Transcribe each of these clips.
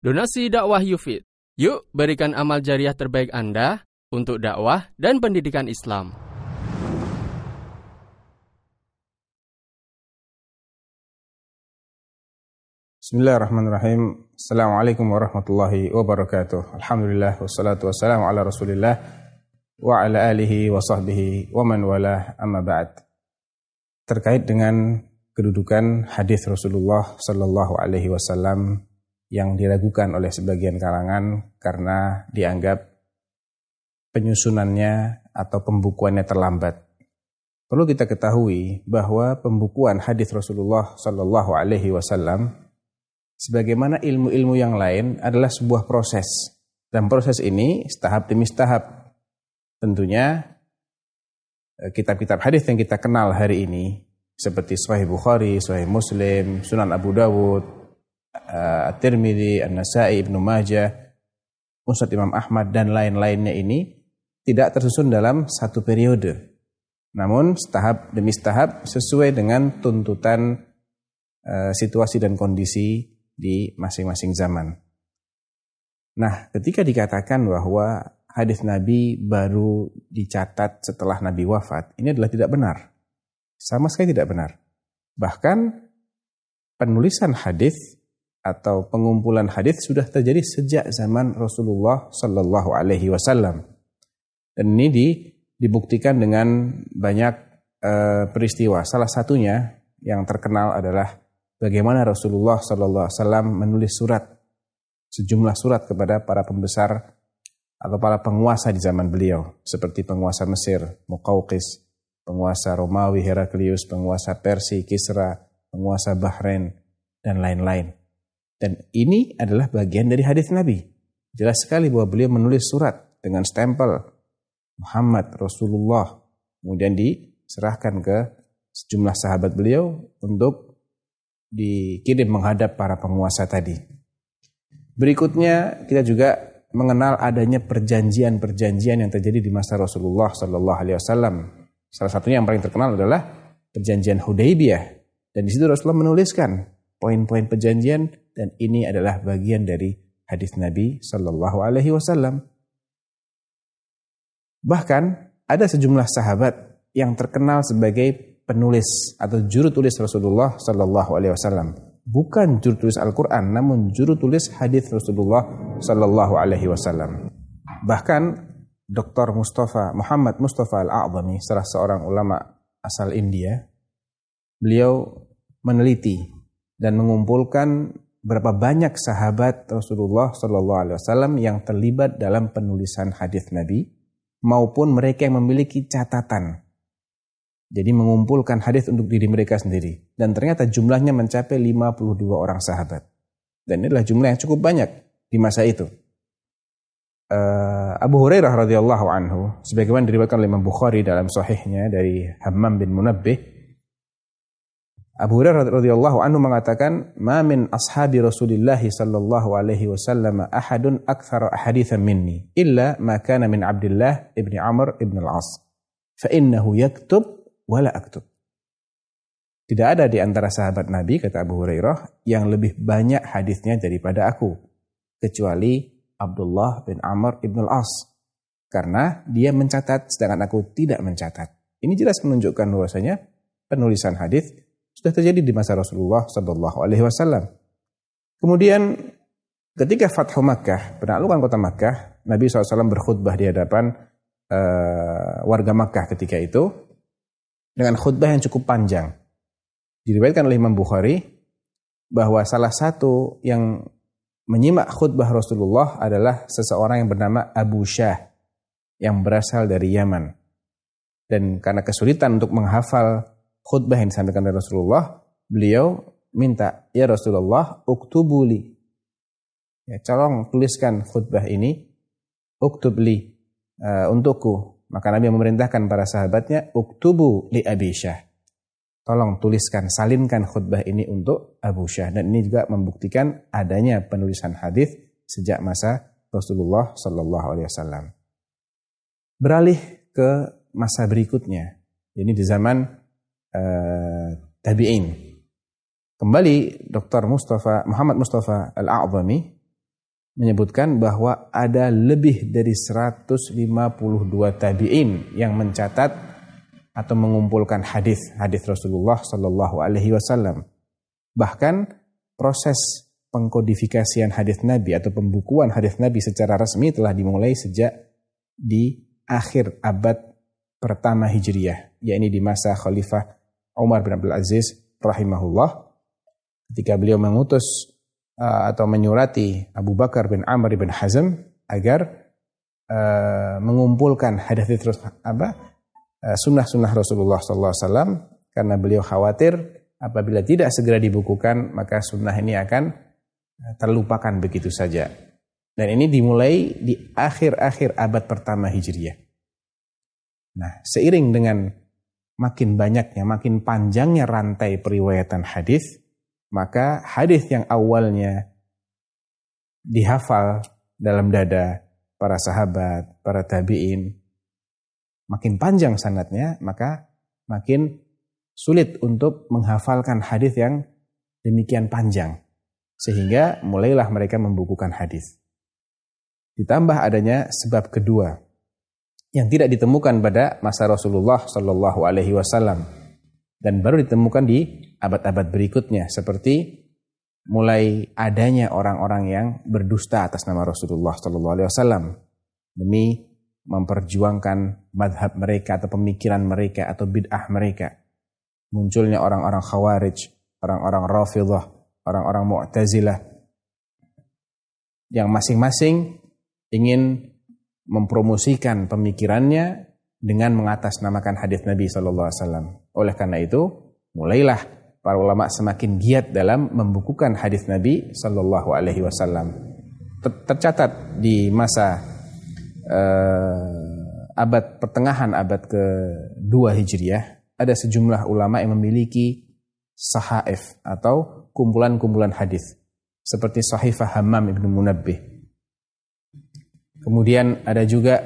Donasi dakwah Yufid. Yuk berikan amal jariah terbaik Anda untuk dakwah dan pendidikan Islam. Bismillahirrahmanirrahim. Assalamualaikum warahmatullahi wabarakatuh. Alhamdulillah wassalatu wassalamu ala Rasulillah wa ala alihi wa sahbihi wa man wala amma ba'd. Terkait dengan kedudukan hadis Rasulullah sallallahu alaihi wasallam yang diragukan oleh sebagian kalangan karena dianggap penyusunannya atau pembukuannya terlambat. Perlu kita ketahui bahwa pembukuan hadis Rasulullah Shallallahu Alaihi Wasallam, sebagaimana ilmu-ilmu yang lain, adalah sebuah proses. Dan proses ini tahap demi tahap. Tentunya eh, kitab-kitab hadis yang kita kenal hari ini, seperti Sahih Bukhari, Sahih Muslim, Sunan Abu Dawud, At-Tirmidzi, An-Nasai, Ibnu Majah, Musnad Imam Ahmad dan lain-lainnya ini tidak tersusun dalam satu periode. Namun setahap demi setahap sesuai dengan tuntutan uh, situasi dan kondisi di masing-masing zaman. Nah, ketika dikatakan bahwa hadis Nabi baru dicatat setelah Nabi wafat, ini adalah tidak benar. Sama sekali tidak benar. Bahkan penulisan hadis atau pengumpulan hadis sudah terjadi sejak zaman Rasulullah Sallallahu Alaihi Wasallam dan ini di, dibuktikan dengan banyak uh, peristiwa. Salah satunya yang terkenal adalah bagaimana Rasulullah Sallallahu Alaihi Wasallam menulis surat sejumlah surat kepada para pembesar atau para penguasa di zaman beliau seperti penguasa Mesir Muqawqis, penguasa Romawi Heraklius, penguasa Persia Kisra, penguasa Bahrain dan lain-lain. Dan ini adalah bagian dari hadis Nabi. Jelas sekali bahwa beliau menulis surat dengan stempel Muhammad Rasulullah. Kemudian diserahkan ke sejumlah sahabat beliau untuk dikirim menghadap para penguasa tadi. Berikutnya kita juga mengenal adanya perjanjian-perjanjian yang terjadi di masa Rasulullah Sallallahu Alaihi Wasallam. Salah satunya yang paling terkenal adalah perjanjian Hudaybiyah. Dan di situ Rasulullah menuliskan poin-poin perjanjian dan ini adalah bagian dari hadis Nabi Shallallahu Alaihi Wasallam. Bahkan ada sejumlah sahabat yang terkenal sebagai penulis atau juru tulis Rasulullah Shallallahu Alaihi Wasallam. Bukan juru tulis Al-Quran, namun juru tulis hadis Rasulullah Shallallahu Alaihi Wasallam. Bahkan Dr. Mustafa Muhammad Mustafa Al-A'zami, salah seorang ulama asal India, beliau meneliti dan mengumpulkan berapa banyak sahabat Rasulullah Shallallahu Alaihi Wasallam yang terlibat dalam penulisan hadis Nabi maupun mereka yang memiliki catatan. Jadi mengumpulkan hadis untuk diri mereka sendiri dan ternyata jumlahnya mencapai 52 orang sahabat. Dan ini adalah jumlah yang cukup banyak di masa itu. Uh, Abu Hurairah radhiyallahu anhu sebagaimana diriwayatkan oleh Imam Bukhari dalam sahihnya dari Hammam bin Munabbih Abu Hurairah radhiyallahu anhu mengatakan, "Ma min ashabi Rasulillah sallallahu alaihi wasallam ahadun aktsara ahaditsan minni illa ma kana min Abdullah ibni Amr ibn al-As. Fa innahu yaktub wa la aktub." Tidak ada di antara sahabat Nabi kata Abu Hurairah yang lebih banyak hadisnya daripada aku kecuali Abdullah bin Amr ibn al-As karena dia mencatat sedangkan aku tidak mencatat. Ini jelas menunjukkan bahwasanya penulisan hadis sudah terjadi di masa Rasulullah Shallallahu Alaihi Wasallam. Kemudian ketika Fathu Makkah, penaklukan kota Makkah, Nabi SAW berkhutbah di hadapan uh, warga Makkah ketika itu dengan khutbah yang cukup panjang. Diriwayatkan oleh Imam Bukhari bahwa salah satu yang menyimak khutbah Rasulullah adalah seseorang yang bernama Abu Syah yang berasal dari Yaman. Dan karena kesulitan untuk menghafal khutbah yang disampaikan oleh Rasulullah, beliau minta, "Ya Rasulullah, uktubuli." Ya, tolong tuliskan khutbah ini uktubli uh, untukku. Maka Nabi memerintahkan para sahabatnya, "Uktubu li Abi Syah." Tolong tuliskan, salinkan khutbah ini untuk Abu Syah dan ini juga membuktikan adanya penulisan hadis sejak masa Rasulullah Shallallahu Alaihi Wasallam. Beralih ke masa berikutnya, ini di zaman uh, tabi'in. Kembali Dr. Mustafa Muhammad Mustafa Al-A'zami menyebutkan bahwa ada lebih dari 152 tabi'in yang mencatat atau mengumpulkan hadis-hadis Rasulullah Shallallahu alaihi wasallam. Bahkan proses pengkodifikasian hadis Nabi atau pembukuan hadis Nabi secara resmi telah dimulai sejak di akhir abad pertama Hijriyah, yakni di masa Khalifah Umar bin Abdul Aziz rahimahullah ketika beliau mengutus uh, atau menyurati Abu Bakar bin Amr bin Hazm agar uh, mengumpulkan hadis terus apa uh, sunnah-sunnah Rasulullah SAW karena beliau khawatir apabila tidak segera dibukukan maka sunnah ini akan terlupakan begitu saja. Dan ini dimulai di akhir-akhir abad pertama Hijriyah. Nah, seiring dengan makin banyaknya, makin panjangnya rantai periwayatan hadis, maka hadis yang awalnya dihafal dalam dada para sahabat, para tabi'in, makin panjang sanatnya, maka makin sulit untuk menghafalkan hadis yang demikian panjang. Sehingga mulailah mereka membukukan hadis. Ditambah adanya sebab kedua yang tidak ditemukan pada masa Rasulullah Shallallahu Alaihi Wasallam dan baru ditemukan di abad-abad berikutnya seperti mulai adanya orang-orang yang berdusta atas nama Rasulullah Shallallahu Alaihi Wasallam demi memperjuangkan madhab mereka atau pemikiran mereka atau bid'ah mereka. Munculnya orang-orang khawarij orang-orang rafidah orang-orang Mu'tazilah yang masing-masing ingin mempromosikan pemikirannya dengan mengatasnamakan hadis Nabi Shallallahu Alaihi Wasallam. Oleh karena itu, mulailah para ulama semakin giat dalam membukukan hadis Nabi Shallallahu Alaihi Wasallam. Tercatat di masa uh, abad pertengahan abad ke-2 Hijriah, ada sejumlah ulama yang memiliki sahaif atau kumpulan-kumpulan hadis seperti Sahifah Hammam Ibnu Munabbih. Kemudian ada juga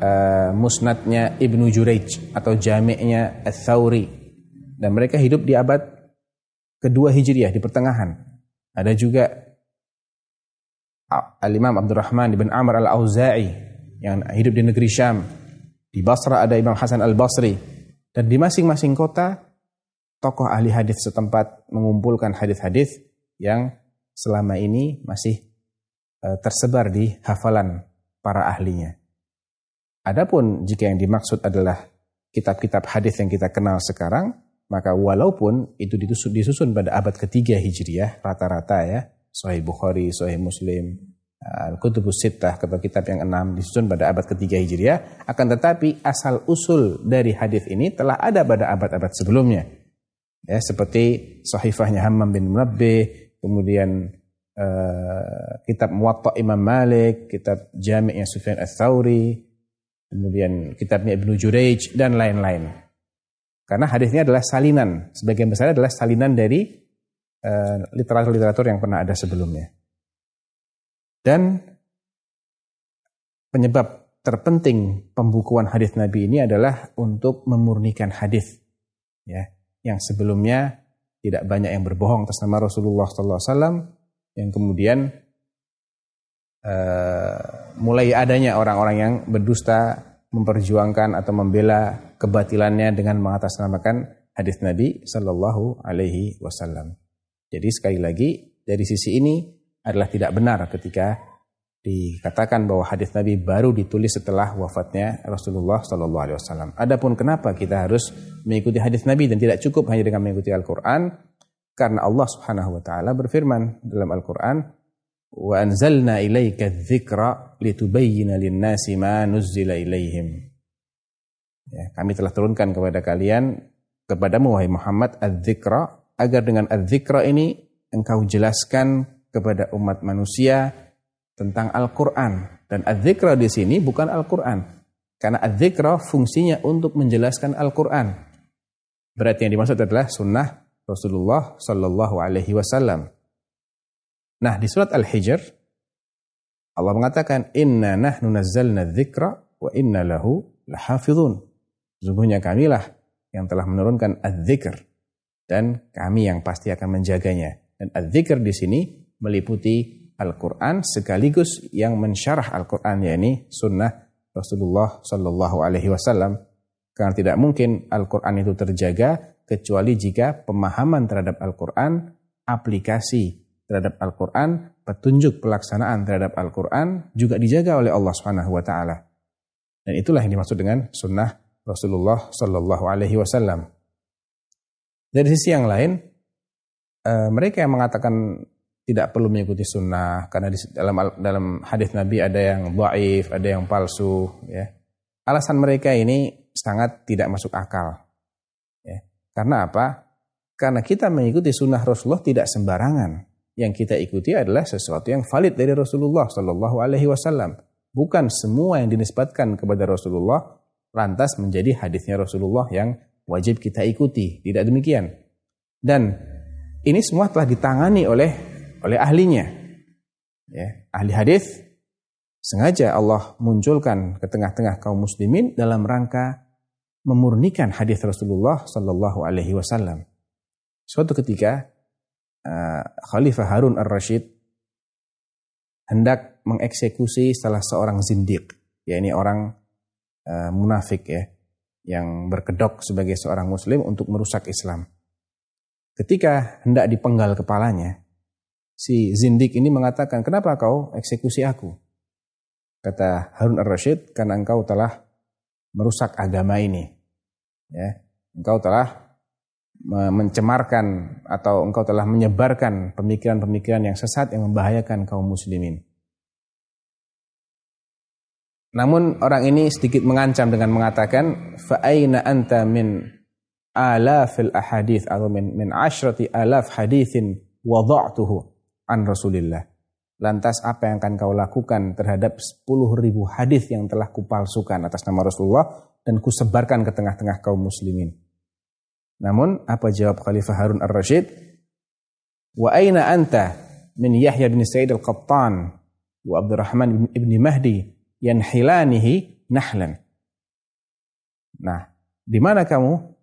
uh, musnadnya Ibnu Jurayj atau jami'nya Ats-Tsauri dan mereka hidup di abad kedua Hijriah di pertengahan. Ada juga Al-Imam Abdurrahman bin Amr Al-Auza'i yang hidup di negeri Syam. Di Basra ada Imam Hasan Al-Basri. Dan di masing-masing kota tokoh ahli hadis setempat mengumpulkan hadis-hadis yang selama ini masih uh, tersebar di hafalan para ahlinya. Adapun jika yang dimaksud adalah kitab-kitab hadis yang kita kenal sekarang, maka walaupun itu disusun, disusun pada abad ketiga hijriyah rata-rata ya, Sahih Bukhari, Sahih Muslim, Al-Kutubus Sittah, kitab yang enam disusun pada abad ketiga hijriyah, akan tetapi asal usul dari hadis ini telah ada pada abad-abad sebelumnya ya seperti sahifahnya Hammam bin Munabbih, kemudian uh, kitab Muwatta Imam Malik, kitab Jami'nya Sufyan Ats-Tsauri, kemudian kitabnya Ibnu Jurayj dan lain-lain. Karena hadisnya adalah salinan, sebagian besar adalah salinan dari eh, literatur-literatur uh, yang pernah ada sebelumnya. Dan penyebab terpenting pembukuan hadis Nabi ini adalah untuk memurnikan hadis. Ya, yang sebelumnya tidak banyak yang berbohong atas nama Rasulullah SAW yang kemudian uh, mulai adanya orang-orang yang berdusta memperjuangkan atau membela kebatilannya dengan mengatasnamakan hadis Nabi Shallallahu Alaihi Wasallam. Jadi sekali lagi dari sisi ini adalah tidak benar ketika dikatakan bahwa hadis Nabi baru ditulis setelah wafatnya Rasulullah Shallallahu Alaihi Wasallam. Adapun kenapa kita harus mengikuti hadis Nabi dan tidak cukup hanya dengan mengikuti Al-Quran, karena Allah Subhanahu Wa Taala berfirman dalam Al-Quran, wa anzalna ilaika dzikra litubayyana lin-nasi ma nuzzila ilaihim. Ya, kami telah turunkan kepada kalian kepadamu wahai Muhammad adzikra agar dengan adzikra ini engkau jelaskan kepada umat manusia tentang Al-Quran. Dan adzikra di sini bukan Al-Quran. Karena adzikra fungsinya untuk menjelaskan Al-Quran. Berarti yang dimaksud adalah sunnah Rasulullah Sallallahu Alaihi Wasallam. Nah di surat Al-Hijr Allah mengatakan Inna nahnu nazzalna dzikra wa inna lahu lahafidhun. Sesungguhnya kamilah yang telah menurunkan adzikr dan kami yang pasti akan menjaganya. Dan adzikr di sini meliputi Al-Quran sekaligus yang mensyarah Al-Quran yakni sunnah Rasulullah Shallallahu Alaihi Wasallam karena tidak mungkin Al-Quran itu terjaga kecuali jika pemahaman terhadap Al-Quran, aplikasi terhadap Al-Quran, petunjuk pelaksanaan terhadap Al-Quran juga dijaga oleh Allah Subhanahu Wa Taala. Dan itulah yang dimaksud dengan sunnah Rasulullah Shallallahu Alaihi Wasallam. Dari sisi yang lain, eh, mereka yang mengatakan tidak perlu mengikuti sunnah karena di dalam dalam hadis Nabi ada yang dhaif, ada yang palsu ya. Alasan mereka ini sangat tidak masuk akal. Karena apa? Karena kita mengikuti sunnah Rasulullah tidak sembarangan. Yang kita ikuti adalah sesuatu yang valid dari Rasulullah Shallallahu Alaihi Wasallam. Bukan semua yang dinisbatkan kepada Rasulullah lantas menjadi hadisnya Rasulullah yang wajib kita ikuti. Tidak demikian. Dan ini semua telah ditangani oleh oleh ahlinya. Ya, ahli hadis sengaja Allah munculkan ke tengah-tengah kaum muslimin dalam rangka memurnikan hadis Rasulullah Sallallahu Alaihi Wasallam. Suatu ketika uh, Khalifah Harun ar-Rashid hendak mengeksekusi salah seorang zindik, yakni orang uh, munafik ya, yang berkedok sebagai seorang muslim untuk merusak Islam. Ketika hendak dipenggal kepalanya, si Zindik ini mengatakan, kenapa kau eksekusi aku? Kata Harun al-Rashid, karena engkau telah merusak agama ini. Ya, engkau telah mencemarkan atau engkau telah menyebarkan pemikiran-pemikiran yang sesat yang membahayakan kaum muslimin. Namun orang ini sedikit mengancam dengan mengatakan fa'aina anta min alafil ahadith atau min min ashrati alaf hadithin wada'tuhu an Rasulillah. Lantas apa yang akan kau lakukan terhadap 10 ribu hadis yang telah kupalsukan atas nama Rasulullah dan kusebarkan ke tengah-tengah kaum muslimin. Namun apa jawab Khalifah Harun ar-Rashid? Wa aina anta min Yahya bin Sa'id al-Qattan wa Abdurrahman ibn Mahdi yanhilanihi nahlan. Nah, di mana kamu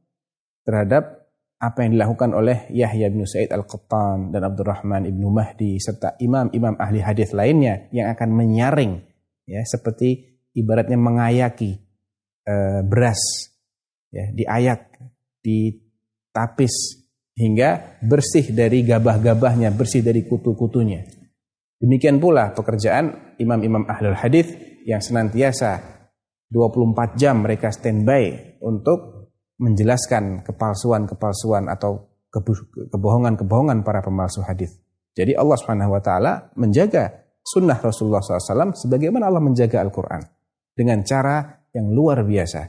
terhadap apa yang dilakukan oleh Yahya bin Sa'id Al-Qattan dan Abdurrahman ibnu Mahdi serta imam-imam ahli hadis lainnya yang akan menyaring ya seperti ibaratnya mengayaki e, beras ya diayak ditapis hingga bersih dari gabah-gabahnya bersih dari kutu-kutunya. Demikian pula pekerjaan imam-imam ahli hadis yang senantiasa 24 jam mereka standby untuk menjelaskan kepalsuan-kepalsuan atau kebohongan-kebohongan para pemalsu hadis. Jadi Allah Subhanahu wa taala menjaga sunnah Rasulullah SAW sebagaimana Allah menjaga Al-Quran dengan cara yang luar biasa.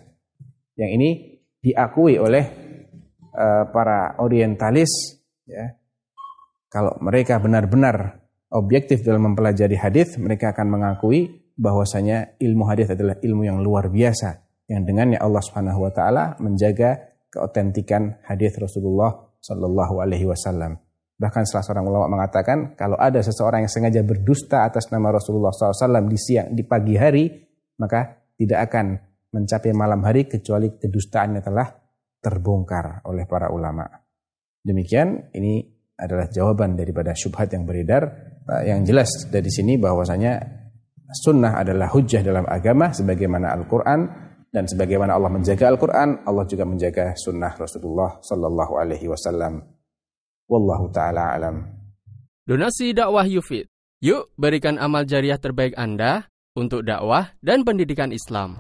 Yang ini diakui oleh uh, para orientalis ya. Kalau mereka benar-benar objektif dalam mempelajari hadis, mereka akan mengakui bahwasanya ilmu hadis adalah ilmu yang luar biasa yang dengannya Allah Subhanahu wa taala menjaga keotentikan hadis Rasulullah Shallallahu alaihi wasallam. Bahkan salah seorang ulama mengatakan kalau ada seseorang yang sengaja berdusta atas nama Rasulullah SAW di siang di pagi hari, maka tidak akan mencapai malam hari kecuali kedustaannya telah terbongkar oleh para ulama. Demikian ini adalah jawaban daripada syubhat yang beredar. Yang jelas dari sini bahwasanya sunnah adalah hujah dalam agama sebagaimana Al-Quran dan sebagaimana Allah menjaga Al-Quran, Allah juga menjaga sunnah Rasulullah Sallallahu Alaihi Wasallam. Wallahu taala alam. Donasi dakwah Yufid. Yuk berikan amal jariah terbaik Anda untuk dakwah dan pendidikan Islam.